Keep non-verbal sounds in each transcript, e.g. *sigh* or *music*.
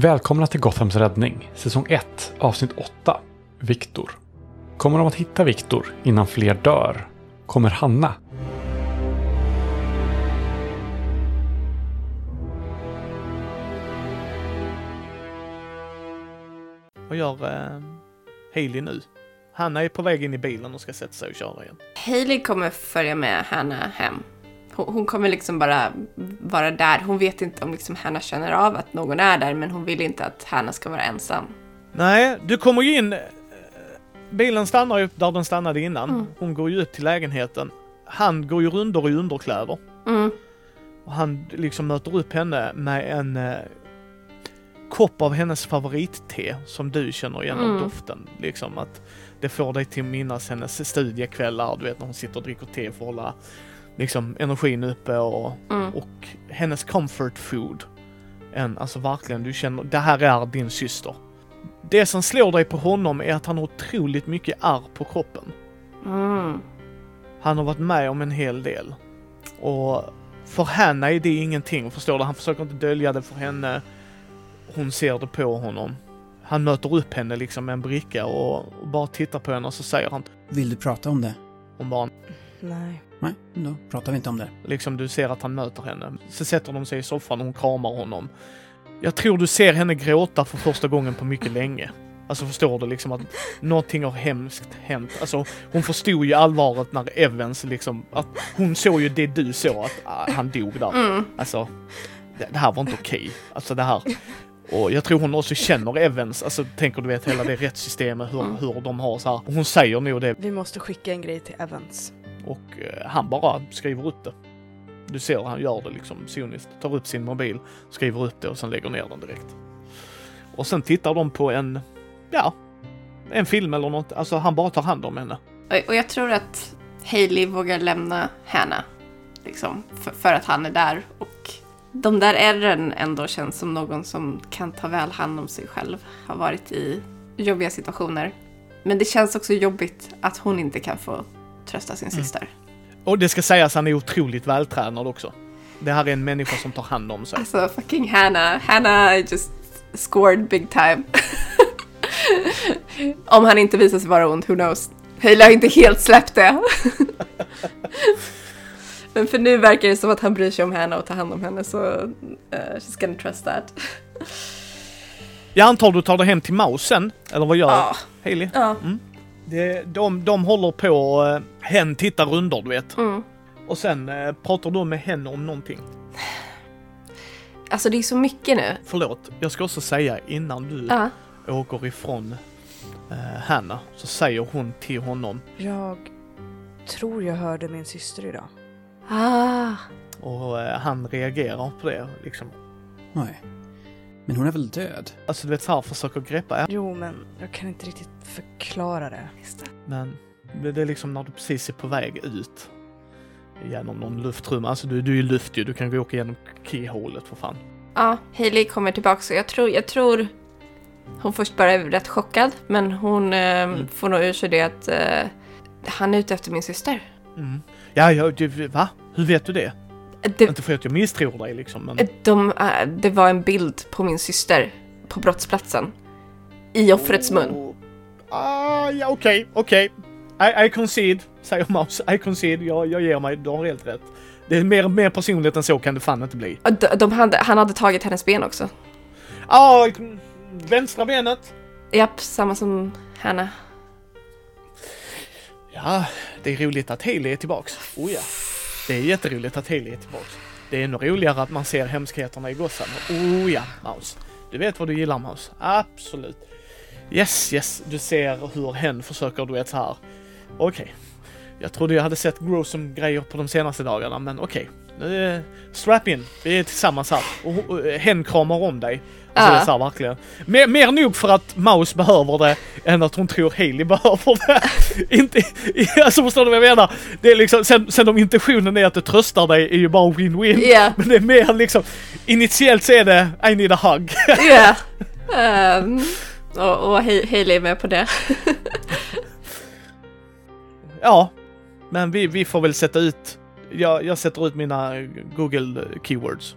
Välkomna till Gothams räddning, säsong 1, avsnitt 8. Viktor. Kommer de att hitta Viktor innan fler dör? Kommer Hanna? Vad gör eh, Hailey nu? Hanna är på väg in i bilen och ska sätta sig och köra igen. Hailey kommer följa med Hanna hem. Hon, hon kommer liksom bara vara där. Hon vet inte om liksom Hanna känner av att någon är där, men hon vill inte att Hanna ska vara ensam. Nej, du kommer ju in. eh, Bilen stannar ju där den stannade innan. Mm. Hon går ju ut till lägenheten. Han går ju rundor i underkläder. Mm. Och han liksom möter upp henne med en eh, kopp av hennes favoritte som du känner igen Mm. doften. Liksom att det får dig till minnas hennes studiekvällar, du vet när hon sitter och dricker te för att hålla liksom energin uppe och, Mm. och hennes comfort food. En, alltså verkligen, du känner, det här är din syster. Det som slår dig på honom är att han har otroligt mycket ärr på kroppen. Mm. Han har varit med om en hel del. Och för henne är det ingenting, förstår du? Han försöker inte dölja det för henne. Hon ser det på honom. Han möter upp henne liksom med en bricka och, och bara tittar på henne och så säger han, Vill du prata om det? hon bara, Nej. Nej, då pratar vi inte om det. liksom du ser att han möter henne. Så sätter de sig i soffan och hon kramar honom. Jag tror du ser henne gråta för första gången på mycket länge. Alltså förstår du liksom att någonting har hemskt hänt. Alltså hon förstod ju allvaret när Evans liksom, att hon såg ju det du såg att ah, han dog där. Mm. Alltså, det, det här var inte okej. Alltså det här. Och jag tror hon också känner Evans, alltså tänker du vet hela det rättssystemet, hur, Mm. hur de har så här. Och hon säger nog det Vi måste skicka en grej till Evans och eh, han bara skriver upp det. Du ser han gör det liksom soniskt. Tar upp sin mobil, skriver upp det och sen lägger ner den direkt. Och sen tittar de på en, ja, en film eller något. Alltså han bara tar hand om henne. Och, jag tror att Hailey vågar lämna Hanna. Liksom, för, för att han är där. Och de där ärren ändå känns som någon som kan ta väl hand om sig själv. Har varit i jobbiga situationer. Men det känns också jobbigt att hon inte kan få trösta sin Mm. syster. Och det ska sägas, han är otroligt vältränad också. Det här är en människa som tar hand om sig. Alltså fucking Hanna. Hanna just scored big time. *laughs* Om han inte visar sig vara ond, who knows. Hailey har inte helt släppt det. *laughs* Men för nu verkar det som att han bryr sig om Hanna och tar hand om henne så uh, she's gonna trust that. Jag antar du tar det hem till Maus sen? Eller vad gör Ja. Hailey? Ja. Det, de, de håller på, uh, hen tittar runder du vet. Mm. Och sen eh, pratar du med henne om någonting. Alltså det är så mycket nu. Förlåt, jag ska också säga innan du Ja. åker ifrån uh, Hanna så säger hon till honom Jag tror jag hörde min syster idag. Ah. och eh, han reagerar på det liksom. Nej. Men hon är väl död? Alltså du vet så här försöker greppa, ja, Jo, men jag kan inte riktigt förklara det. Just det. men det är liksom när du precis är på väg ut genom någon luftrum. Alltså du, du är ju luft ju, du kan gå åka igenom keyholet för fan. Ja, Hailey kommer tillbaka så jag tror, jag tror hon först bara är rätt chockad men hon eh, Mm. får nog ur sig det att eh, han är ute efter min syster. Mm. Ja, ja, du, va? Hur vet du det? Det, Inte för att jag misstror dig liksom, men... de, eh, det var en bild på min syster på brottsplatsen. I offrets mun. Oh. Ah, ja okej, okej. I, I concede, säger Maus. I concede, jag, jag ger mig, du har helt rätt. Det är mer, mer personligt än så kan det fan inte bli. De, de hade, han hade tagit hennes ben också. Ah, vänstra benet. Japp, samma som Hanna. Ja, det är roligt att Haley är tillbaks. Oh ja. Det är jätteroligt att Haley är tillbaks. Det är ännu roligare att man ser hemskheterna i Gotham. Oh ja, Maus. Du vet vad du gillar Maus. Absolut. Yes, yes. Du ser hur hen försöker, du vet så här. Okej. Jag trodde jag hade sett Grossom grejer på de senaste dagarna, men okej. Är strap in. Vi är tillsammans här. Och, och hen kramar om dig. Alltså Ja. det är så verkligen. Mer, mer nog för att Maus behöver det än att hon tror Haley behöver det. *laughs* Inte, alltså förstår du vad jag menar? Det är liksom, sen, sen om intentionen är att det tröstar dig är ju bara win-win. Ja, Men det är mer liksom, initiellt så är det I need a hug. *laughs* ja. Ehm, och och Hei- Hailey är med på det. *laughs* Ja, men vi, vi får väl sätta ut, jag, jag sätter ut mina Google keywords.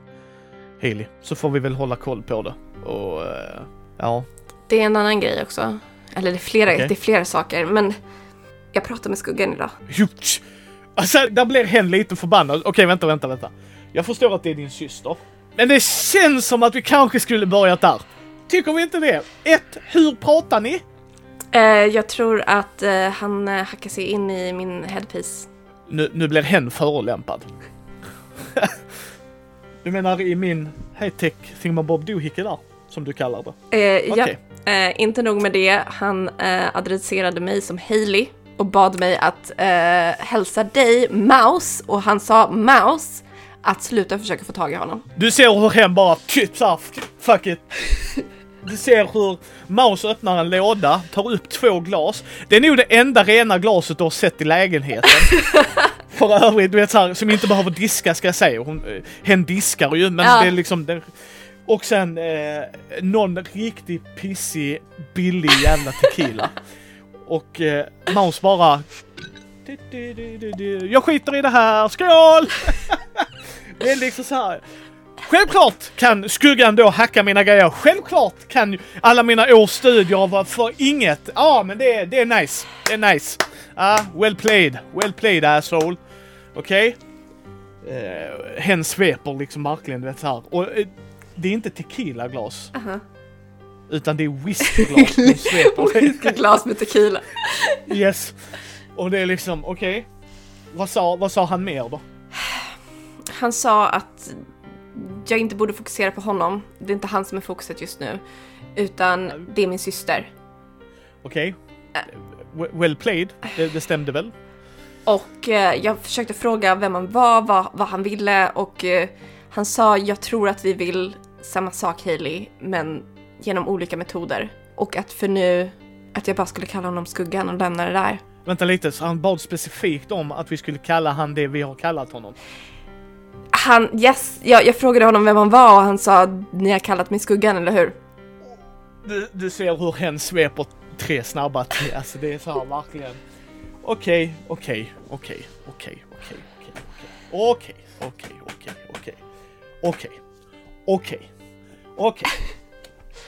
Haley, så får vi väl hålla koll på det. och eh, ja. Det är en annan grej också. Eller det är flera, Okej. det är flera saker, men jag pratade med skuggan idag. Alltså, där blir hen lite förbannad. Okej, vänta, vänta, vänta. Jag förstår att det är din syster. Men det känns som att vi kanske skulle börjat där. Tycker vi inte det? Ett, hur pratar ni? Eh, jag tror att eh, han eh, hackar sig in i min headpiece. Nu, nu blir hen förolämpad. *laughs* du menar i min high-tech thingamabob doohickey där? Som du kallar det. Eh, Okej. ja, eh, inte nog med det, han eh, adresserade mig som Hailey och bad mig att eh, hälsa dig, Mouse, och han sa Mouse att sluta försöka få tag i honom. Du ser hur hen bara typ såhär, fuck it. *laughs* Du ser hur Maus öppnar en låda, tar upp två glas. Det är nog det enda rena glaset du har sett i lägenheten. *laughs* För övrigt, du vet såhär, som inte behöver diska ska jag säga. Hon, eh, hen diskar ju, men Ja. det är liksom... Det, och sen eh, någon riktigt pissig, billig jävla tequila. *laughs* Och eh, Maus bara... Jag skiter i det här, skål! *laughs* det är liksom så här. Självklart kan skuggan då hacka mina grejer. Självklart kan alla mina års studier vara för inget. Ja, men det, är- det är nice. Det är nice. Ah, well played. Well played asshole. Okej? Eh, hen sveper liksom verkligen, du vet så här. Och eh, det är inte tequila-glas. Aha. Utan det är *laughs* whiskyglas hon sveper. *laughs* Glas med tequila. yes. Och det är liksom, okej. Vad, sa, vad sa han mer då? Han sa att jag inte borde fokusera på honom. Det är inte han som är fokuset just nu. Utan det är min syster. Okej? W- Well played. Det, det stämde väl? Och eh, jag försökte fråga vem han var, vad, vad han ville och eh, han sa jag tror att vi vill samma sak Hailey, men genom olika metoder. Och att för nu, att jag bara skulle kalla honom Skuggan och lämna det där. Vänta lite, så han bad specifikt om att vi skulle kalla han det vi har kallat honom? Han, yes, jag, jag frågade honom vem han var och han sa ni har kallat mig Skuggan, eller hur? Du, du ser hur hen sveper tre snabba till. Alltså det är så här verkligen. Okej, okej, okej, okej, okej, okej, okej, okej, okej, okej, okej, okej, okej,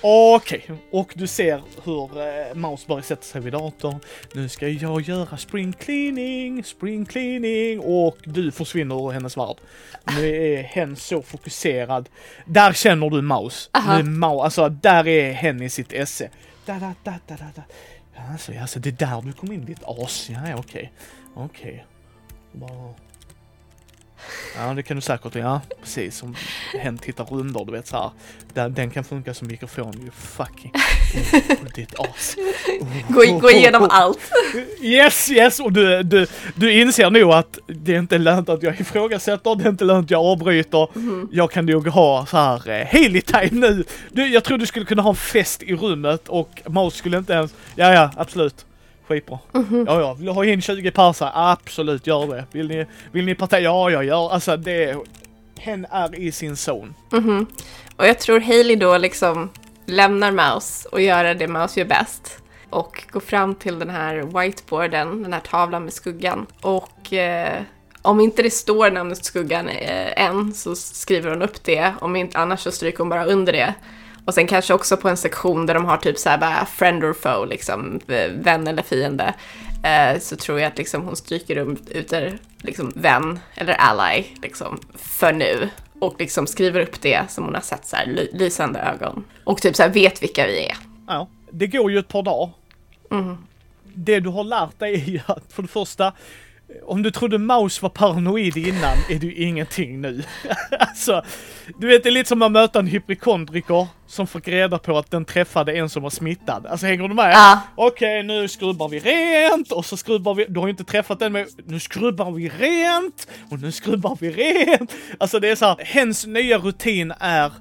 okej. Och du ser hur eh, Maus börjar sätta sig vid datorn. Nu ska jag göra spring cleaning, spring cleaning och du försvinner ur hennes värld. Nu är hen så fokuserad. Där känner du Maus. Nu är Maus, alltså där är hen i sitt esse. Da, da, da, da, da, Alltså, alltså det är där du kom in ditt as. Ja, okej. Okej. Bara... Ja, det kan du säkert. Ja, precis. Om hen tittar under, du vet så här. Den, den kan funka som mikrofon. You fucking... Oh, ditt *laughs* as. Oh, Gå, gå igenom allt. Yes, yes! Och du, du, du inser nog att det är inte lönt att jag ifrågasätter, det är inte lönt att jag avbryter. Jag kan nog ha så här eh, time nu. Du, jag tror du skulle kunna ha en fest i rummet och Maus skulle inte ens... Ja, ja, absolut. Skitbra. Ja, ja, vill du ha in 20 pers här? Absolut, gör det. Vill ni, vill ni parta? Ja, jag gör. Alltså det... Hen är i sin zon. Mhm. Och jag tror Hailey då liksom lämnar Mouse och gör det Mouse gör bäst. Och går fram till den här whiteboarden, den här tavlan med skuggan. Och eh, om inte det står namnet skuggan eh, än så skriver hon upp det. Om inte annars så stryker hon bara under det. Och sen kanske också på en sektion där de har typ såhär bara friend or foe, liksom eh, vän eller fiende. Eh, så tror jag att liksom hon stryker ut där, liksom vän eller ally liksom för nu. Och liksom skriver upp det som hon har sett så här ly- lysande ögon. Och typ så här vet vilka vi är. Ja, det går ju ett par dagar. Det du har lärt dig är ju att för det första, om du trodde Maus var paranoid innan är du ingenting nu. *laughs* alltså, du vet det är lite som att möta en hypokondriker som fick reda på att den träffade en som var smittad. Alltså hänger du med? Ja. Okej, nu skrubbar vi rent och så skrubbar vi, du har ju inte träffat den men nu skrubbar vi rent och nu skrubbar vi rent. Alltså det är så här, hens nya rutin är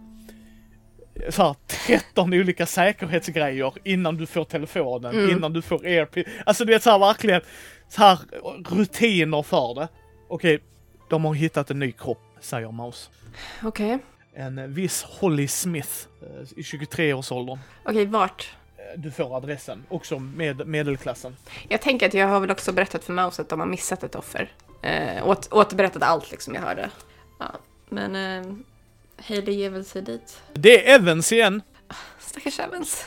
så här, 13 olika säkerhetsgrejer innan du får telefonen, innan du får AirP. Alltså du vet så här verkligen så här rutiner för det. Okej, de har hittat en ny kropp, säger Maus. Okej. En eh, viss Holly Smith eh, i 23-årsåldern. Okej, vart? Eh, Du får adressen, också med medelklassen. Jag tänker att jag har väl också berättat för Mouse att de har missat ett offer. Eh, åt, återberättat allt liksom jag hörde. Ja, men eh, Hailey ger väl sig dit. Det är Evans igen. Stackars Evans.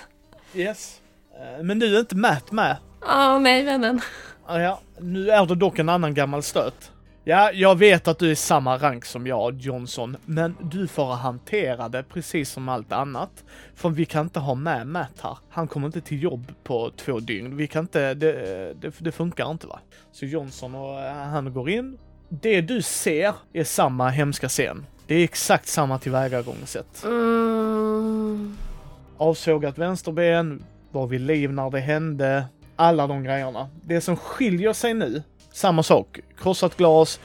Yes. Eh, Men nu är inte Matt med. Åh nej vännen. Ah, ja, nu är det dock en annan gammal stöt. Ja, jag vet att du är samma rank som jag, Johnson, men du får hantera det precis som allt annat. För vi kan inte ha med Matt här. Han kommer inte till jobb på två dygn. Vi kan inte, det, det, det funkar inte va. Så Johnson och eh, han går in. Det du ser är samma hemska scen. Det är exakt samma tillvägagångssätt. Mm. avsågat vänsterben, var vid liv när det hände, alla de grejerna. Det som skiljer sig nu, samma sak, krossat glas,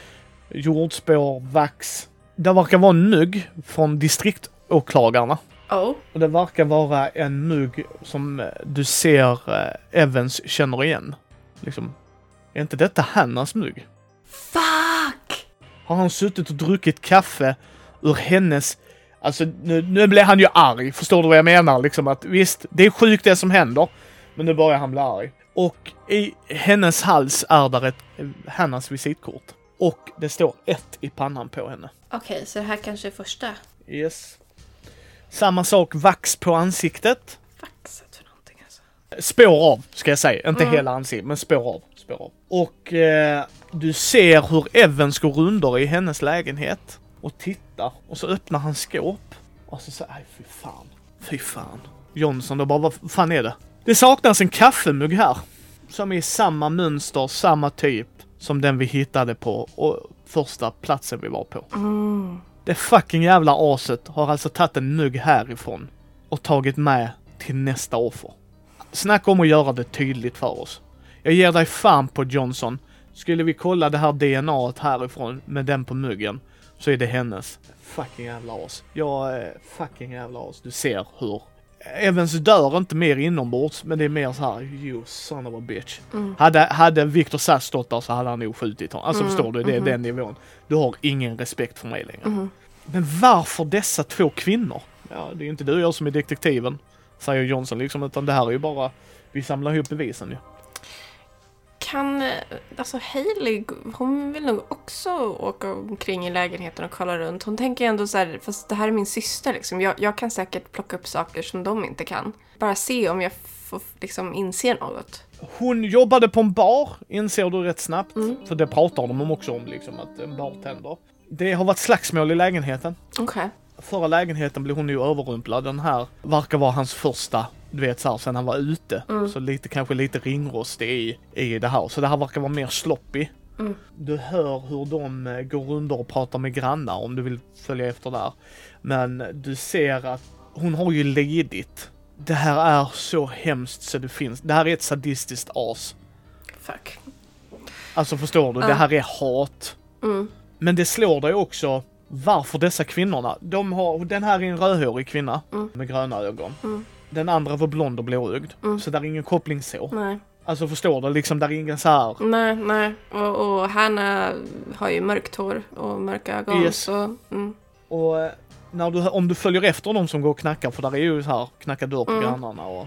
jordspår, vax. Det verkar vara en mugg från distriktåklagarna. Oh. Och det verkar vara en mugg som eh, du ser eh, Evans känner igen. Liksom, är inte detta Hannas mugg? Fuck! Har han suttit och druckit kaffe ur hennes... Alltså nu, nu blir han ju arg, förstår du vad jag menar? Liksom att visst, det är sjukt det som händer, men nu börjar han bli arg. Och i hennes hals är där ett Hannas visitkort. Och det står ett i pannan på henne. Okej, så det här kanske är första Yes. Samma sak, vax på ansiktet. faxet för någonting alltså. Spår av, ska jag säga. Inte hela ansiktet, men spår av. Spår av. Och eh, du ser hur Evans går under i hennes lägenhet och tittar. Och så öppnar han skåp. Och så säger nej fy fan. Fy fan. Johnson då bara, vad fan är det? Det saknas en kaffemugg här. Som är i samma mönster, samma typ som den vi hittade på och första platsen vi var på. Det fucking jävla aset har alltså tagit en mugg härifrån och tagit med till nästa offer. Snacka om att göra det tydligt för oss. Jag ger dig fan på Johnson. Skulle vi kolla det här DNAt härifrån med den på muggen så är det hennes. Fucking jävla as. Jag är fucking jävla as. Du ser hur Evans dör inte mer inombords, men det är mer så här, you son of a bitch. Hade, hade Victor Sass stått där så hade han nog skjutit honom. Alltså förstår du, det är den nivån. Du har ingen respekt för mig längre. Men varför dessa två kvinnor? Ja, det är ju inte du och jag som är detektiven, säger Johnson liksom, utan det här är ju bara, vi samlar ihop bevisen ju. Kan, alltså Hailey, hon vill nog också åka omkring i lägenheten och kolla runt. Hon tänker ändå så här, fast det här är min syster liksom. Jag, jag kan säkert plocka upp saker som de inte kan. Bara se om jag får liksom inse något. Hon jobbade på en bar, inser du rätt snabbt. För det pratar de om också om, liksom, att en bartender. Det har varit slagsmål i lägenheten. Okej. Förra lägenheten blev hon ju överrumplad. Den här verkar vara hans första, du vet så här, sen han var ute. Så lite, kanske lite ringrostig i, i det här. Så det här verkar vara mer sloppy. Du hör hur de eh, går under och pratar med grannar om du vill följa efter där. Men du ser att hon har ju lidit. Det här är så hemskt så det finns. Det här är ett sadistiskt as. Fuck. Alltså förstår du? Det här är hat. Mm. Men det slår dig också varför dessa kvinnorna, de har, den här är en rödhårig kvinna med gröna ögon. Den andra var blond och blåögd. Så där är ingen koppling så. Nej. Alltså förstår du? Liksom där är ingen så här. Nej, nej. Och, och Hanna har ju mörkt hår och mörka ögon. Yes. Så, mm. Och eh, när du, om du följer efter de som går och knackar, för där är ju så här, knacka dörr på grannarna och,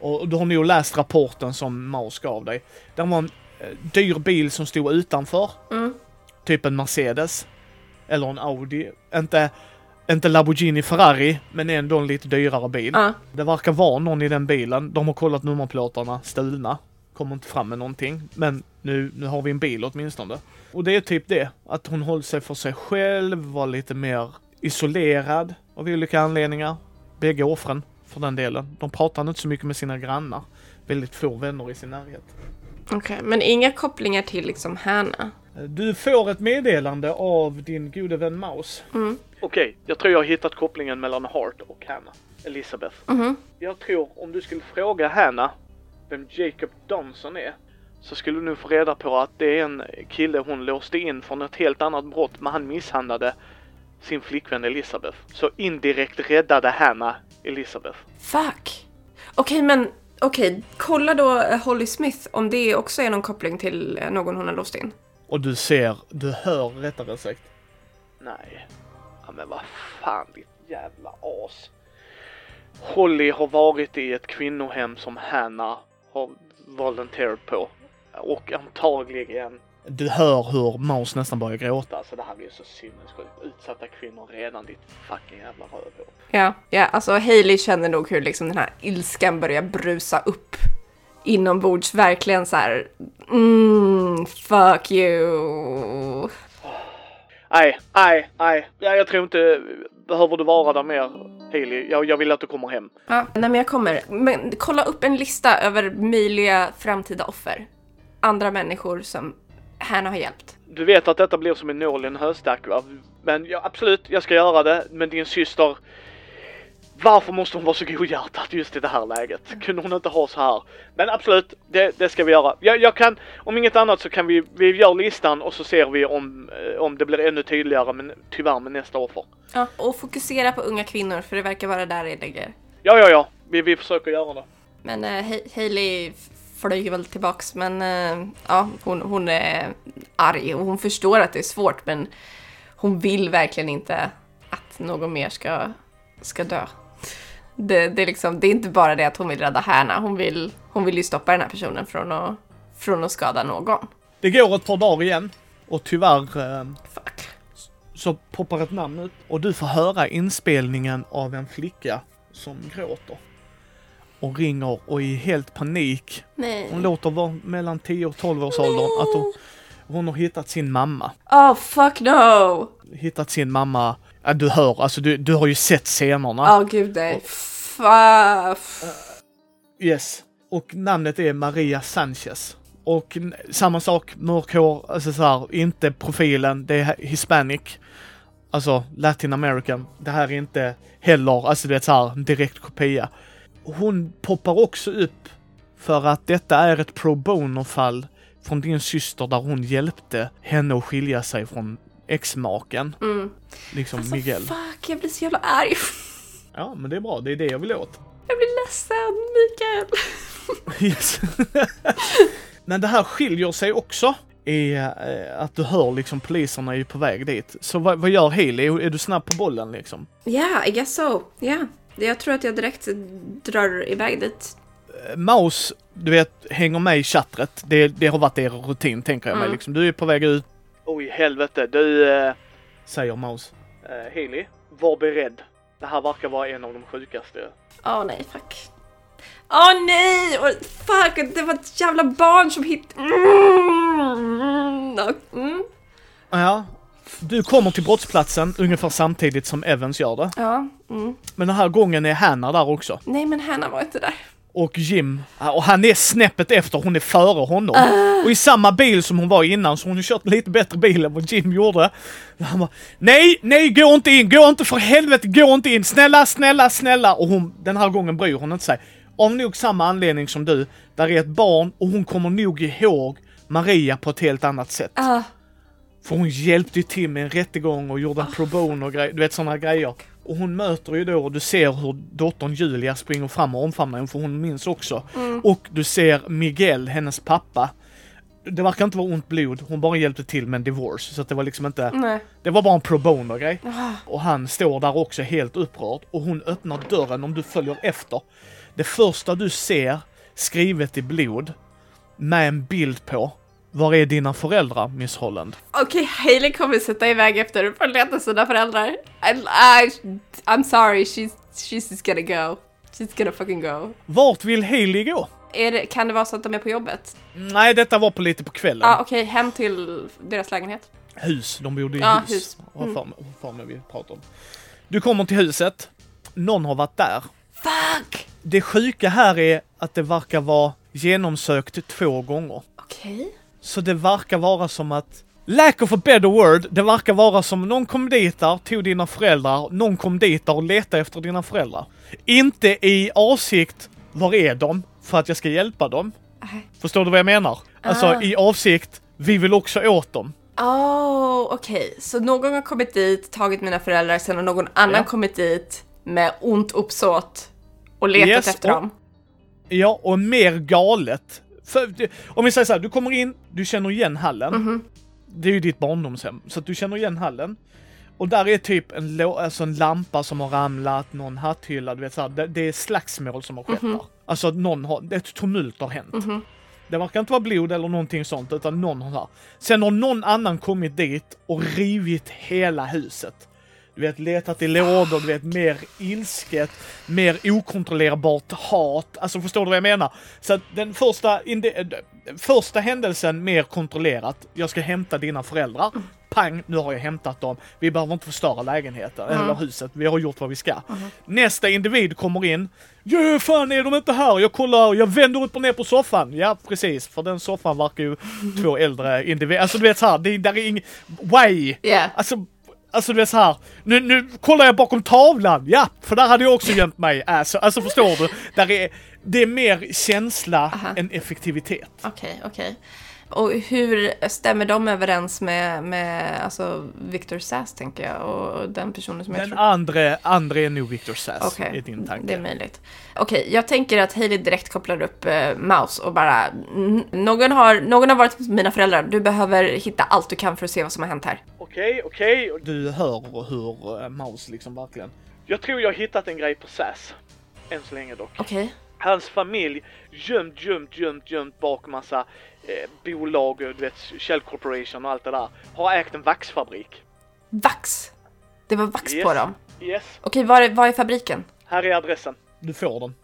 och du har nog läst rapporten som Maus gav dig. Det var en eh, dyr bil som stod utanför. Mm. Typ en Mercedes. Eller en Audi. Inte, inte Lamborghini Ferrari, men ändå en lite dyrare bil. Ja. Det verkar vara någon i den bilen. De har kollat nummerplåtarna, stulna. Kommer inte fram med någonting. Men nu, nu har vi en bil åtminstone. Och det är typ det. Att hon håller sig för sig själv, var lite mer isolerad av olika anledningar. Bägge offren, för den delen. De pratade inte så mycket med sina grannar. Väldigt få vänner i sin närhet. Okej, men inga kopplingar till liksom Hanna. Du får ett meddelande av din gode vän Maus. Mm. Okej, jag tror jag har hittat kopplingen mellan Hart och Hanna. Elisabeth. Mhm. Jag tror om du skulle fråga Hanna vem Jacob Donson är så skulle du nu få reda på att det är en kille hon låste in från ett helt annat brott men han misshandlade sin flickvän Elisabeth. Så indirekt räddade Hanna Elisabeth. Fuck. Okej, men okej. Kolla då eh, Holly Smith om det också är någon koppling till eh, någon hon har låst in. Och du ser, du hör rättare sagt. Nej. Ja men vad fan ditt jävla as. Holly har varit i ett kvinnohem som Hanna har volonterat på. Och antagligen Du hör hur Maus nästan börjar gråta. Alltså det här blir så sinnessjukt. Utsatta kvinnor redan, ditt fucking jävla rövhår. Ja, ja, alltså Hailey känner nog hur liksom den här ilskan börjar brusa upp inombords. Verkligen så här, mm, fuck you. Nej, nej, nej. Ja, jag tror inte... Behöver du vara där mer, Hailey? Jag, jag vill att du kommer hem. Ja, nej men jag kommer. Men kolla upp en lista över möjliga framtida offer. Andra människor som Hanna har hjälpt. Du vet att detta blir som en nål i en höstack va? Men ja, absolut, jag ska göra det. Men din syster... Varför måste hon vara så godhjärtad just i det här läget? Kunde hon inte ha så här? Men absolut, det, det ska vi göra. Jag, jag kan, om inget annat så kan vi, vi gör listan och så ser vi om, eh, om det blir ännu tydligare, men tyvärr med nästa offer. Ja, och fokusera på unga kvinnor för det verkar vara där det ligger. Ja, ja, ja, vi, vi försöker göra det. Men uh, Hailey flyger väl tillbaks men uh, ja, hon, hon är arg och hon förstår att det är svårt men hon vill verkligen inte att någon mer ska, ska dö. Det, det, är liksom, det är inte bara det att hon vill rädda Hanna, hon vill, hon vill ju stoppa den här personen från att, från att skada någon. Det går ett par dagar igen och tyvärr eh, Fuck. så poppar ett namn ut och du får höra inspelningen av en flicka som gråter. Och ringer och i helt panik. Nej. Hon låter vara mellan 10 och 12 års åldern att hon, hon har hittat sin mamma. Oh fuck no! Hittat sin mamma. Ja, du hör, alltså du, du har ju sett scenerna. Ja, oh, gud nej. Fa- Yes. Och namnet är Maria Sanchez. Och samma sak, mörkhår, alltså så här, inte profilen, det är hispanic. Alltså latin american. Det här är inte heller, alltså du vet så här, en direkt kopia. Hon poppar också upp för att detta är ett pro bono-fall från din syster där hon hjälpte henne att skilja sig från exmaken. Mm. Liksom Alltså Miguel. fuck, jag blir så jävla arg. *laughs* Ja, men det är bra. Det är det jag vill åt. Jag blir ledsen, Mikael. *laughs* Yes. *laughs* Men det här skiljer sig också i eh, att du hör liksom poliserna är ju på väg dit. Så vad, vad gör Haley? Är du snabb på bollen liksom? Ja, I guess so. Ja. Jag tror att jag direkt drar iväg dit. Eh, Maus, du vet, hänger med i chattret. Det, det har varit er rutin tänker jag mig Mm. liksom. Du är på väg ut. Oj, helvete. Du, eh, säger Maus. Eh, Haley, var beredd. Det här verkar vara en av de sjukaste. Åh nej, fuck. Åh nej! Och fuck, det var ett jävla barn som hit... Mm. Mm. Ja. Du kommer till brottsplatsen ungefär samtidigt som Evans gör det. Ja. Mm. Men den här gången är Hanna där också. Nej, men Hanna var inte där. Och Jim, och han är snäppet efter, hon är före honom. Och i samma bil som hon var innan, så hon har kört lite bättre bil än vad Jim gjorde. Han bara, nej, nej, gå inte in, gå inte för helvete, gå inte in, snälla, snälla, snälla. Och hon, den här gången bryr hon inte sig. Av nog samma anledning som du, där är ett barn och hon kommer nog ihåg Maria på ett helt annat sätt. Ah. För hon hjälpte ju till med en rättegång och gjorde en pro bono och grej, du vet sådana grejer. Och hon möter ju då och du ser hur dottern Julia springer fram och omfamnar henne för hon minns också. Och du ser Miguel, hennes pappa. Det verkar inte vara ont blod, hon bara hjälpte till med en divorce. Så att det var liksom inte, Nej. det var bara en pro bono grej. Och han står där också helt upprörd och hon öppnar dörren om du följer efter. Det första du ser skrivet i blod med en bild på var är dina föräldrar, Miss Holland? Okej, Hailey kommer sätta iväg efter för att leta sina föräldrar. I, I, I'm sorry, she's, she's just gonna go. She's gonna fucking go. Vart vill Haley gå? Det, kan det vara så att de är på jobbet? Nej, detta var på lite på kvällen. Ja, ah, okej, hem till deras lägenhet. Hus, de bodde i Ja, hus. hus. Vad fan, vad fan är vi pratar om? Du kommer till huset. Någon har varit där. Fuck! Det sjuka här är att det verkar vara genomsökt två gånger. Okej. Så det verkar vara som att Lack of a better word, det verkar vara som någon kom dit där, tog dina föräldrar, någon kom dit där och letade efter dina föräldrar. Inte i avsikt, var är de? För att jag ska hjälpa dem. Nej. Förstår du vad jag menar? Alltså Ah. i avsikt, vi vill också åt dem. Oh, okej. Så någon har kommit dit, tagit mina föräldrar, sen har någon annan Ja. kommit dit med ont uppsåt och letat Yes, efter och- dem. Ja, och mer galet. För, om vi säger så här, du kommer in, du känner igen hallen. Mhm. Det är ju ditt barndomshem, så att du känner igen hallen. Och där är typ en, alltså en lampa som har ramlat, någon hatthylla, du vet så här, det, det är slagsmål som har skett Mhm. där. Alltså någon har, ett tumult har hänt. Det Det verkar inte vara blod eller någonting sånt, utan någon har. Sen har någon annan kommit dit och rivit hela huset. Du vet, letat i lådor, du vet, mer ilsket, mer okontrollerbart hat. Alltså förstår du vad jag menar? Så att den första, första händelsen mer kontrollerat. Jag ska hämta dina föräldrar. Pang, nu har jag hämtat dem. Vi behöver inte förstöra lägenheten eller huset. Vi har gjort vad vi ska. Nästa individ kommer in. Ja, fan är de inte här? Jag kollar, jag vänder upp och ner på soffan. Ja, precis. För den soffan verkar ju två äldre individer. Alltså du vet så här, det där är inget... Why? Ja. Alltså, alltså du vet så här. Nu, nu kollar jag bakom tavlan. Ja, för där hade jag också gömt mig. Alltså, alltså förstår du? Där är, det är mer känsla Aha. än effektivitet. Okej, okej. Och hur stämmer de överens med, med alltså Victor Sass, tänker jag, och den personen som jag Den tror... andra, andra är nog Victor Sass Okej, i din tanke. det är möjligt. Okej, jag tänker att Hailey direkt kopplar upp eh, Mouse och bara "N- någon har, någon har varit hos mina föräldrar, du behöver hitta allt du kan för att se vad som har hänt här. Okej, okej. Du hör hur uh, Mouse liksom verkligen... Jag tror jag har hittat en grej på Sass. Än så länge dock. Okej, Hans familj gömt, gömt, gömt, gömt bak massa eh, bolag, du vet, Shell Corporation och allt det där. Har ägt en vaxfabrik. vax. Det var vax Yes. på dem. Yes. Okej, var, är- var är fabriken? Här är adressen. Du får den.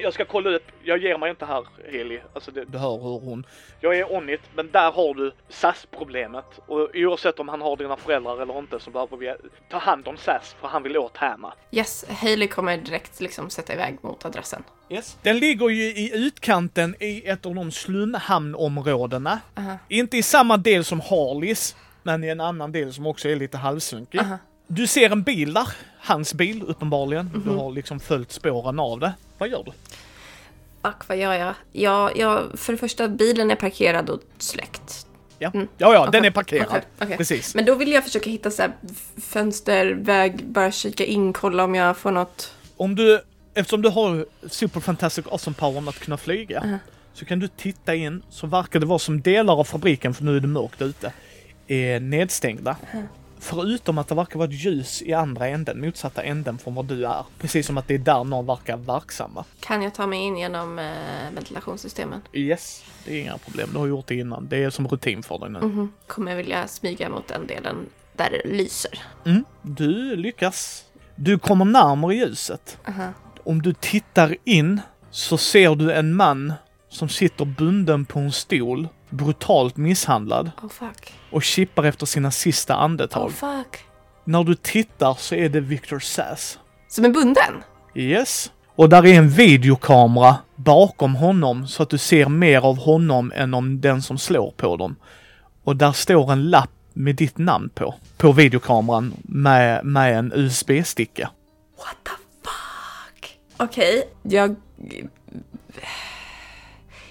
Ja. Jag ska kolla upp, jag ger mig inte här Heli, alltså det, du hör hur hon... Jag är on it, men där har du SAS-problemet. Och oavsett om han har dina föräldrar eller inte så behöver vi ta hand om SAS för han vill åt Hanna. Yes, Hailey kommer direkt liksom sätta iväg mot adressen. Yes. Den ligger ju i utkanten i ett av de slumhamnområdena. Aha. Inte i samma del som Harleys, men i en annan del som också är lite halvsunkig. Aha. Du ser en bil där, hans bil uppenbarligen. Du har liksom följt spåren av det. Vad gör du? Fuck, vad gör jag? Jag, jag? För det första, bilen är parkerad och släckt. Ja, Mm. ja, ja den Okej, är parkerad. okej, okej. Precis. Men då vill jag försöka hitta så här f- fönster, väg, bara kika in, kolla om jag får något. Om du, eftersom du har super fantastic awesome power att kunna flyga, Uh-huh. så kan du titta in, så verkar det vara som delar av fabriken, för nu är det mörkt ute, är nedstängda. Uh-huh. Förutom att det verkar vara ett ljus i andra änden, motsatta änden från var du är. Precis som att det är där någon verkar verksamma. Kan jag ta mig in genom eh, ventilationssystemen? Yes, det är inga problem. Du har gjort det innan. Det är som rutin för dig nu. Mhm. Kommer jag vilja smyga mot den delen där det lyser? Mm. Du lyckas. Du kommer närmare ljuset. Aha. Om du tittar in så ser du en man som sitter bunden på en stol, brutalt misshandlad Oh och kippar efter sina sista andetag. Oh. När du tittar så är det Victor Sass. Som är bunden? Yes. Och där är en videokamera bakom honom så att du ser mer av honom än om den som slår på dem. Och där står en lapp med ditt namn på. På videokameran med, med en USB-sticka. What the fuck? Okej, jag...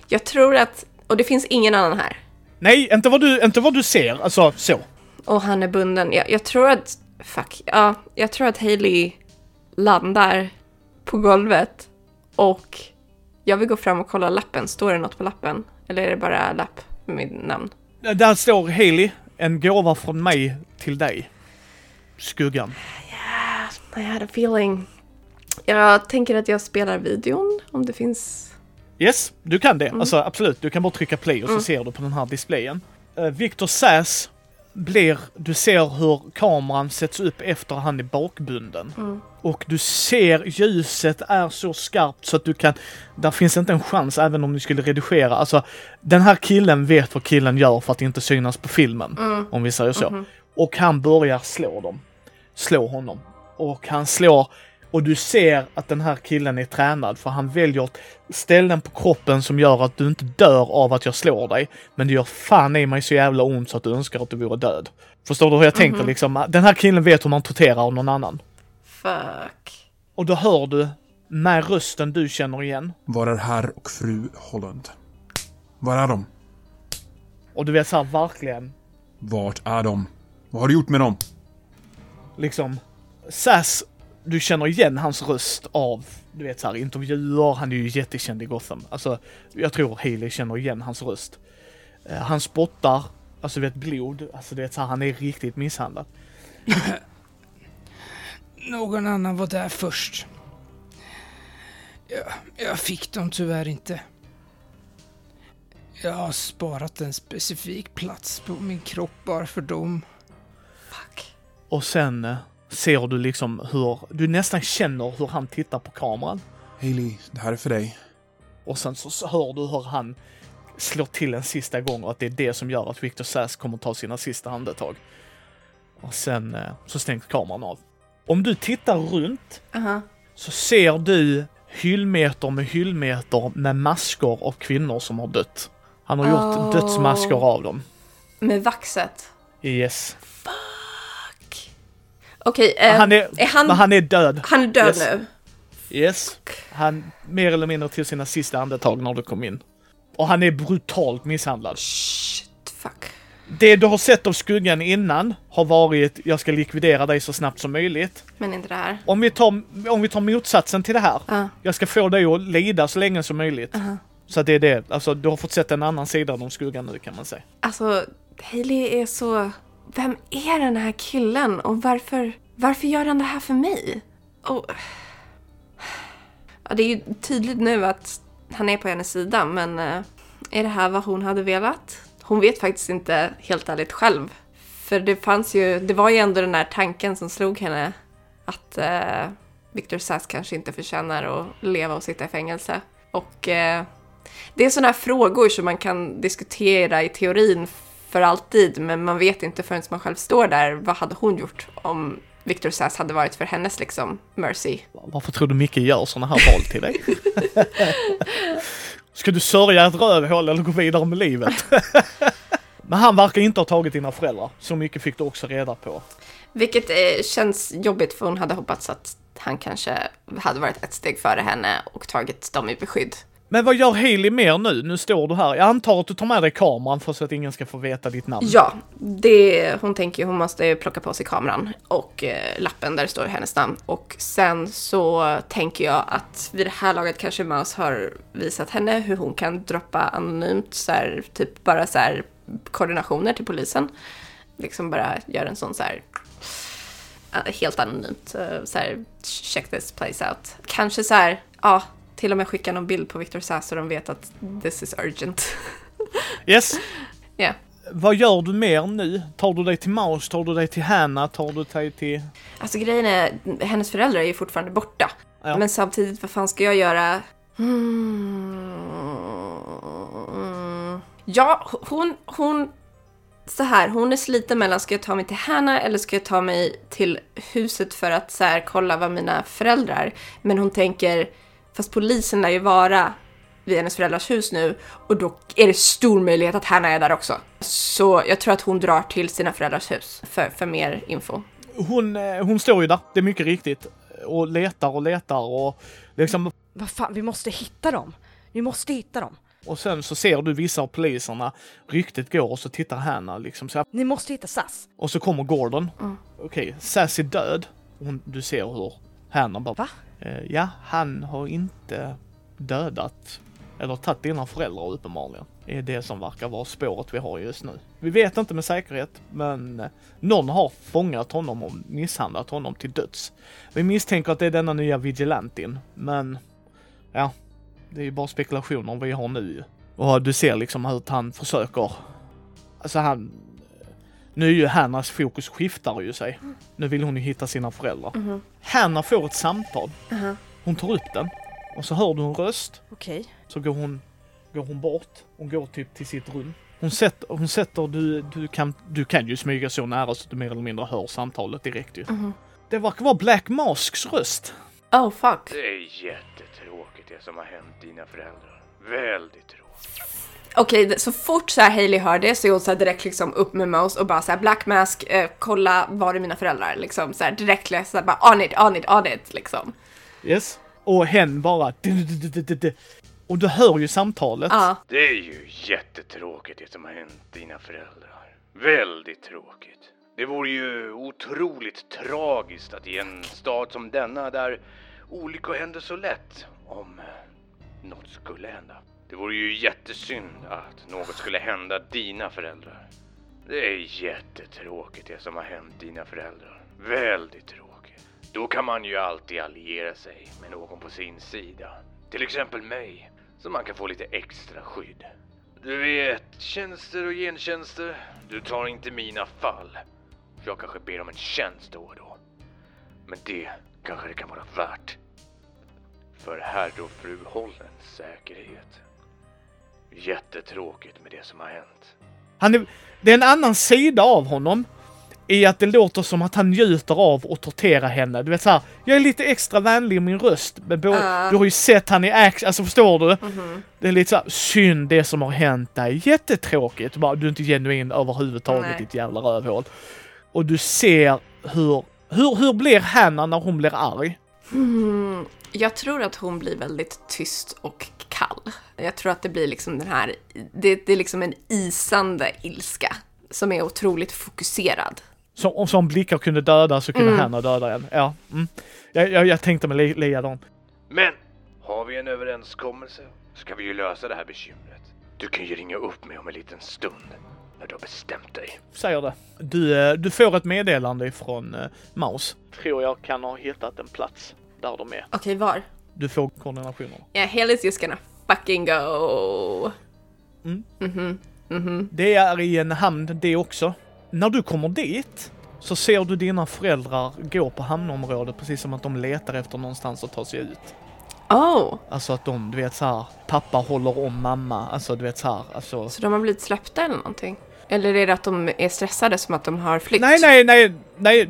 Jag tror att... Och det finns ingen annan här. Nej, inte vad du, inte vad du ser. Alltså så. Och han är bunden. Jag, jag tror att... Fuck. Ja, jag tror att Hailey landar på golvet och jag vill gå fram och kolla lappen. Står det något på lappen? Eller är det bara lapp med mitt namn? Där står Haley, en gåva från mig till dig. Skuggan. I had a feeling. Jag tänker att jag spelar videon om det finns... Yes, du kan det. Alltså absolut, du kan bara trycka play och så ser du på den här displayen. Uh, Victor Sass blir, du ser hur kameran sätts upp efter han är bakbunden. Och du ser ljuset är så skarpt så att du kan, där finns inte en chans även om du skulle redigera. Alltså den här killen vet vad killen gör för att inte synas på filmen. Om vi säger så. Och han börjar slå dem. Slå honom. Och han slår och du ser att den här killen är tränad för han väljer ställen på kroppen som gör att du inte dör av att jag slår dig. Men det gör fan i mig så jävla ont så att du önskar att du vore död. Förstår du hur jag tänker liksom? Den här killen vet hur man torterar någon annan. Fuck. Och då hör du med rösten du känner igen. Var är herr och fru Holland? Var är de? Och du vet så här verkligen Vart är de? Vad har du gjort med dem? liksom Sass, du känner igen hans röst av, du vet så här intervjuer, han är ju jättekänd i Gotham. Alltså, jag tror Haley känner igen hans röst. Eh, han spottar, alltså du vet blod, alltså du vet så här, han är riktigt misshandlad. *clears throat* Någon annan var där först. Jag, jag fick dem tyvärr inte. Jag har sparat en specifik plats på min kropp bara för dem. Fuck. Och sen eh, ser du liksom hur, du nästan känner hur han tittar på kameran. Hailey, det här är för dig. Och sen så hör du hur han slår till en sista gång och att det är det som gör att Victor Sass kommer ta sina sista andetag. Och sen eh, så stängs kameran av. Om du tittar runt Aha. så ser du hyllmeter med hyllmeter med masker av kvinnor som har dött. Han har gjort Oh. dödsmasker av dem. Med vaxet. Yes. Okej, eh, han är, är han, men han är död. han är död Yes. nu? Yes. Han mer eller mindre till sina sista andetag när du kom in. Och han är brutalt misshandlad. Shit, fuck. Det du har sett av skuggan innan har varit jag ska likvidera dig så snabbt som möjligt. Men inte det här. Om vi tar, om vi tar motsatsen till det här. Ja. Jag ska få dig att lida så länge som möjligt. Aha. Så att det är det. Alltså du har fått sett en annan sida av skuggan nu kan man säga. Alltså, Hailey är så... Vem är den här killen och varför, varför gör han det här för mig? Och... Ja, det är ju tydligt nu att han är på hennes sida, men eh, är det här vad hon hade velat? Hon vet faktiskt inte helt ärligt själv. För det fanns ju, det var ju ändå den där tanken som slog henne att eh, Victor Sass kanske inte förtjänar att leva och sitta i fängelse. Och eh, det är sådana här frågor som man kan diskutera i teorin för alltid, men man vet inte förrän man själv står där, vad hade hon gjort om Victor Sass hade varit för hennes liksom mercy? Varför tror du Micke gör såna här val till dig? *laughs* Ska du sörja ett rövhål eller gå vidare med livet? *laughs* Men han verkar inte ha tagit dina föräldrar. Så mycket fick du också reda på. Vilket eh, känns jobbigt för hon hade hoppats att han kanske hade varit ett steg före henne och tagit dem i beskydd. Men vad gör Hailey mer nu? Nu står du här. Jag antar att du tar med dig kameran för så att ingen ska få veta ditt namn. Ja, det, hon tänker ju hon måste plocka på sig kameran och eh, lappen där det står hennes namn. Och sen så tänker jag att vid det här laget kanske Mouse har visat henne hur hon kan droppa anonymt, så här, typ bara så här koordinationer till polisen. Liksom bara göra en sån så här eh, helt anonymt, eh, så här check this place out. Kanske så här, ja, till och med skicka någon bild på Victor Sass så de vet att this is urgent. *laughs* Yes. Ja. Vad gör du mer nu? Tar du dig till Maus? Tar du dig till Hanna? Tar du dig till... Alltså grejen är, hennes föräldrar är ju fortfarande borta. Ja. Men samtidigt, vad fan ska jag göra? Hmm. Ja, hon, hon... Så här, hon är sliten mellan, ska jag ta mig till Hanna eller ska jag ta mig till huset för att så här, kolla vad mina föräldrar... Men hon tänker, fast polisen lär ju vara vid hennes föräldrars hus nu och då är det stor möjlighet att Hanna är där också. Så jag tror att hon drar till sina föräldrars hus för, för mer info. Hon, eh, hon står ju där, det är mycket riktigt. Och letar och letar och liksom... Vad fan, vi måste hitta dem. Vi måste hitta dem. Och sen så ser du vissa av poliserna. Ryktet går och så tittar Hanna liksom så här. Ni måste hitta Sass. Och så kommer Gordon. Mm. Okej, Sass är död. Hon, du ser hur Hanna bara... Va? Eh, ja, han har inte dödat eller tagit dina föräldrar uppenbarligen. Det är det som verkar vara spåret vi har just nu. Vi vet inte med säkerhet, men eh, någon har fångat honom och misshandlat honom till döds. Vi misstänker att det är denna nya vigilantin, men ja, det är ju bara spekulationer vi har nu ju. Och du ser liksom hur han försöker, alltså han, nu är ju Hannas fokus skiftar ju sig. Nu vill hon ju hitta sina föräldrar. Mhm. Hanna får ett samtal. Aha. Hon tar upp den och så hör du en röst. Okej. Så går hon, går hon bort. Hon går typ till sitt rum. Hon sätter, hon sätter du, du, kan, du kan ju smyga så nära så att du mer eller mindre hör samtalet direkt ju. Mhm. Det verkar vara Black Masks röst. Oh fuck. Det är jättetråkigt det som har hänt dina föräldrar. Väldigt tråkigt. Okej, det- så fort så här Hailey hör det så är hon så här direkt liksom upp med mouse och bara så här Black Mask, eh, kolla var är mina föräldrar? Liksom så här direkt så här, bara on it, on it, on it liksom. Yes. Och hen bara... Och du hör ju samtalet. Ja. Det är ju jättetråkigt det som har hänt dina föräldrar. Väldigt tråkigt. Det vore ju otroligt tragiskt att i en stad som denna där olyckor händer så lätt om något skulle hända. Det vore ju jättesynd att något skulle hända dina föräldrar. Det är jättetråkigt det som har hänt dina föräldrar. Väldigt tråkigt. Då kan man ju alltid alliera sig med någon på sin sida. Till exempel mig, så man kan få lite extra skydd. Du vet, tjänster och gentjänster. Du tar inte mina fall. Jag kanske ber om en tjänst då och då. Men det kanske det kan vara värt. För herr och fru Hollens säkerhet. Jättetråkigt med det som har hänt. Han är, det är en annan sida av honom. I att det låter som att han njuter av att tortera henne. Du vet såhär, jag är lite extra vänlig i min röst. Men bo, Ah. Du har ju sett han i action, alltså förstår du? Mhm. Det är lite såhär, synd det som har hänt dig. Jättetråkigt. Bara, du är inte genuin överhuvudtaget Nej. ditt jävla rövhål. Och du ser hur, hur, hur blir Hanna när hon blir arg? Mm, jag tror att hon blir väldigt tyst och kall. Jag tror att det blir liksom den här, det, det är liksom en isande ilska som är otroligt fokuserad. Som, om som blickar kunde döda så kunde Mm. Hanna döda en. Ja. Mm. Jag, jag, jag tänkte mig li- likadant. Men har vi en överenskommelse så kan vi ju lösa det här bekymret. Du kan ju ringa upp mig om en liten stund när du har bestämt dig. säger det. Du, eh, du får ett meddelande från uh, Maus. Tror jag kan ha hittat en plats där de är. Okej, var? Du får koordinationerna. Yeah, Haley's just gonna fucking go. Mm. Mhm, mhm. Det är i en hamn det också. När du kommer dit så ser du dina föräldrar gå på hamnområdet precis som att de letar efter någonstans att ta sig ut. Oh, Alltså att de, du vet så här, pappa håller om mamma. Alltså du vet så här, alltså. så de har blivit släppta eller någonting? Eller är det att de är stressade som att de har flytt? Nej, nej, nej, nej,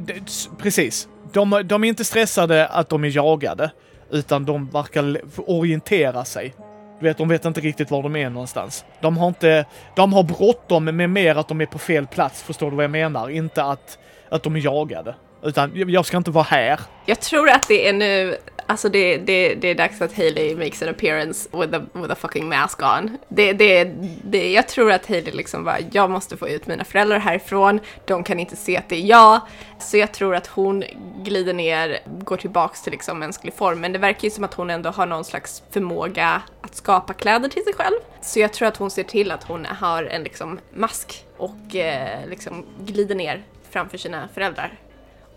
precis. De, de är inte stressade att de är jagade, utan de verkar orientera sig. Du vet, de vet inte riktigt var de är någonstans. De har inte, de har bråttom med mer att de är på fel plats, förstår du vad jag menar? Inte att, att de är jagade. Utan, jag ska inte vara här. Jag tror att det är nu, alltså det, det, det är dags att Hailey makes an appearance with a, with a fucking mask on. Det, det, det, jag tror att Hailey liksom bara, jag måste få ut mina föräldrar härifrån, de kan inte se att det är jag. Så jag tror att hon glider ner, går tillbaks till liksom mänsklig form. Men det verkar ju som att hon ändå har någon slags förmåga att skapa kläder till sig själv. Så jag tror att hon ser till att hon har en liksom mask och eh, liksom glider ner framför sina föräldrar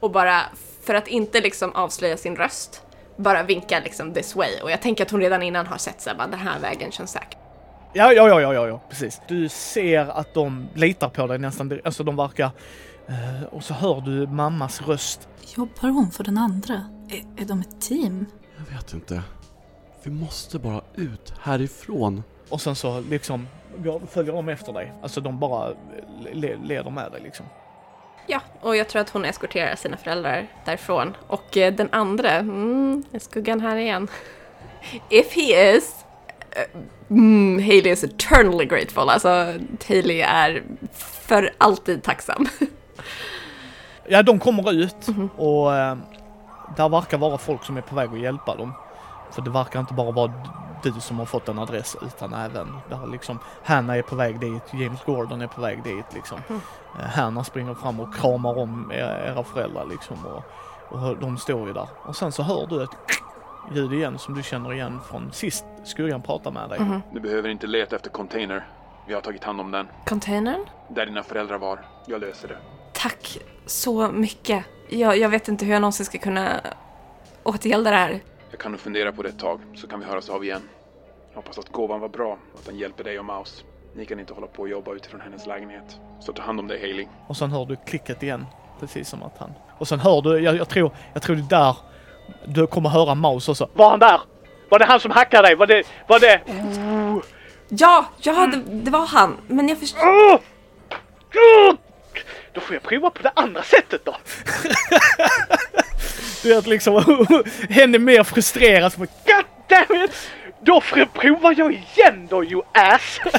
och bara för att inte liksom avslöja sin röst bara vinka liksom this way och jag tänker att hon redan innan har sett såhär bara den här vägen känns säker. Ja, ja, ja, ja, ja, ja, precis. Du ser att de litar på dig nästan, alltså de verkar... eh, och så hör du mammas röst. Jobbar hon för den andra? Är, är de ett team? Jag vet inte. Vi måste bara ut härifrån. Och sen så liksom följer de efter dig. Alltså de bara le- leder med dig liksom. Ja, och jag tror att hon eskorterar sina föräldrar därifrån. Och eh, den andra, mm, är skuggan här igen. *laughs* If he is, eh, mm, Hailey is eternally grateful. Alltså, Hailey är för alltid tacksam. *laughs* Ja, de kommer ut och eh, där verkar vara folk som är på väg att hjälpa dem. För det verkar inte bara vara du som har fått en adress utan även där liksom Hanna är på väg dit, James Gordon är på väg dit liksom. Eh, Hanna springer fram och kramar om era, föräldrar liksom och, och de står ju där. Och sen så hör du ett ljud igen som du känner igen från sist skuggan pratade med dig. Mhm. Du behöver inte leta efter container. Vi har tagit hand om den. Containern? Där dina föräldrar var. Jag löser det. Tack så mycket. Jag, jag vet inte hur jag någonsin ska kunna återgälda det här. Jag kan nog fundera på det ett tag, så kan vi höras av igen. Jag hoppas att gåvan var bra och att den hjälper dig och Maus. Ni kan inte hålla på och jobba utifrån hennes lägenhet. Så ta hand om dig, Hailey. Och sen hör du klicket igen. Precis som att han... Och sen hör du, jag, jag tror, jag tror det är där du kommer höra Maus också. Var han där? Var det han som hackade dig? Var det, var det... Ja, ja det, det var han. Men jag förstår... Då får jag prova på det andra sättet då. *laughs* du vet liksom, *laughs* hen är mer frustrerad. Som, God damn it! Då provar jag igen då you ass! *laughs*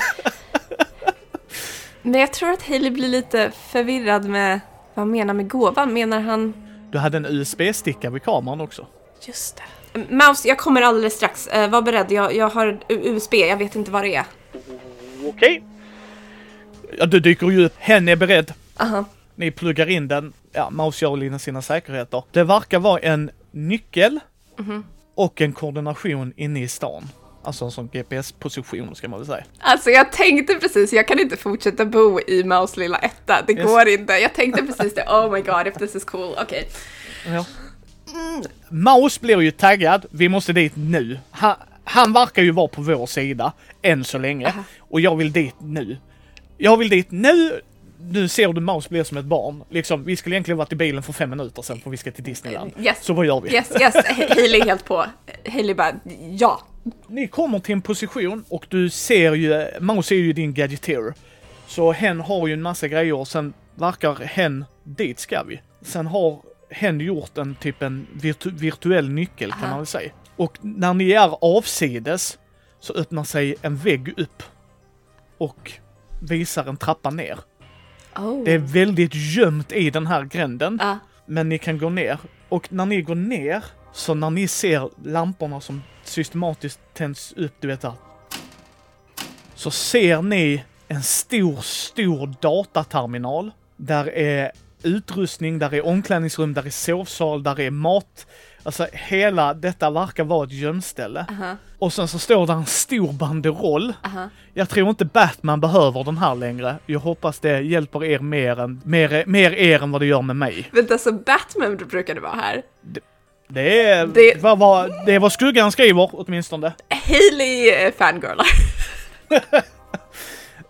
Men jag tror att Hailey blir lite förvirrad med vad han menar med gåvan. Menar han... Du hade en USB-sticka vid kameran också. Just det. Mouse, jag kommer alldeles strax. Eh, var beredd, jag, jag har USB, jag vet inte vad det är. Okej. Ja, du dyker ju upp. Hen är beredd. Aha. Ni pluggar in den. Ja, Maus gör lite sina säkerheter. Det verkar vara en nyckel Mhm. och en koordination inne i stan. Alltså en sån GPS-position ska man väl säga. Alltså jag tänkte precis, jag kan inte fortsätta bo i Maus lilla etta. Det Yes. går inte. Jag tänkte precis det. Oh my god, if this is cool. Okej. Ja. Maus blir ju taggad. Vi måste dit nu. Ha, han verkar ju vara på vår sida än så länge. Aha. Och jag vill dit nu. Jag vill dit nu. Nu ser du Maus blir som ett barn. Liksom, vi skulle egentligen varit i bilen för fem minuter sen för vi ska till Disneyland. Yes. Så vad gör vi? Yes, yes. Hailey är helt på. Hailey bara, ja. Ni kommer till en position och du ser ju, Maus är ju din gadgeteer. Så hen har ju en massa grejer och sen verkar hen, dit ska vi. Sen har hen gjort en typ en virtu virtuell nyckel kan Aha. man väl säga. Och när ni är avsides så öppnar sig en vägg upp och visar en trappa ner. Oh. Det är väldigt gömt i den här gränden. Ja. Men ni kan gå ner. Och när ni går ner, så när ni ser lamporna som systematiskt tänds upp, du vet där. Så ser ni en stor, stor dataterminal. Där är utrustning, där är omklädningsrum, där är sovsal, där är mat. Alltså hela detta verkar vara ett gömställe. Aha. Och sen så står där en stor banderoll. Aha. Jag tror inte Batman behöver den här längre. Jag hoppas det hjälper er mer, än, mer, mer er än vad det gör med mig. Vänta, så Batman brukade vara här? Det är Det- vad, vad, det är vad skuggan skriver åtminstone. Hailey eh, fangirlar. *laughs*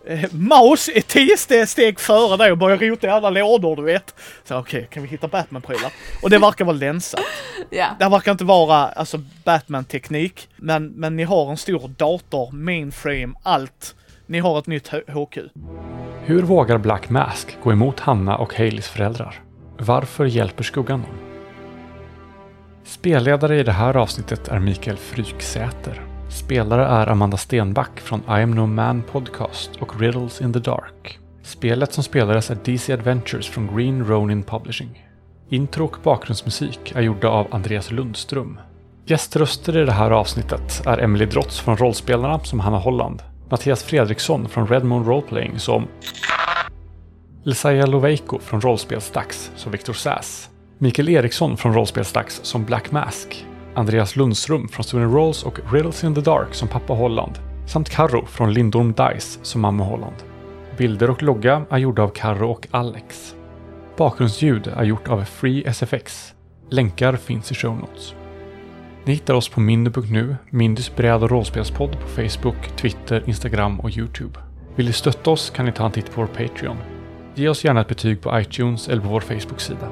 Eh, Maus är tio ste- steg före dig och börjar rota i alla lådor du vet. Så okej, kan vi hitta Batman-prylar? Och det verkar vara länsat. *laughs* ja. Det verkar inte vara alltså Batman-teknik. Men, men ni har en stor dator, mainframe, allt. Ni har ett nytt HQ. Hur vågar Black Mask gå emot Hanna och Haleys föräldrar? Varför hjälper skuggan dem? Spelledare i det här avsnittet är Mikael Fryksäter. Spelare är Amanda Stenback från I am no man podcast och Riddles in the Dark. Spelet som spelades är DC Adventures från Green Ronin Publishing. Intro och bakgrundsmusik är gjorda av Andreas Lundström. Gäströster i det här avsnittet är Emily Drotz från Rollspelarna som Hanna Holland, Mattias Fredriksson från Redmond Roleplaying som Lisaia Loveiko från Rollspelsdags som Victor Sass, Mikael Eriksson från Rollspelsdags som Black Mask, Andreas Lundström från Sweden Rolls och Riddles in the Dark som pappa Holland, samt Karro från Lindorm Dice som mamma Holland. Bilder och logga är gjorda av Karro och Alex. Bakgrundsljud är gjort av Free SFX. Länkar finns i show notes. Ni hittar oss på mindy.nu, Mindys bräd och rollspelspodd på Facebook, Twitter, Instagram och Youtube. Vill ni stötta oss kan ni ta en titt på vår Patreon. Ge oss gärna ett betyg på iTunes eller på vår Facebook-sida.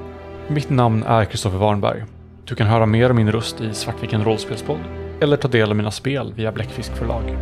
Mitt namn är Kristoffer Warnberg. Du kan höra mer om min röst i Svartviken rollspelspodd eller ta del av mina spel via Bläckfisk förlag.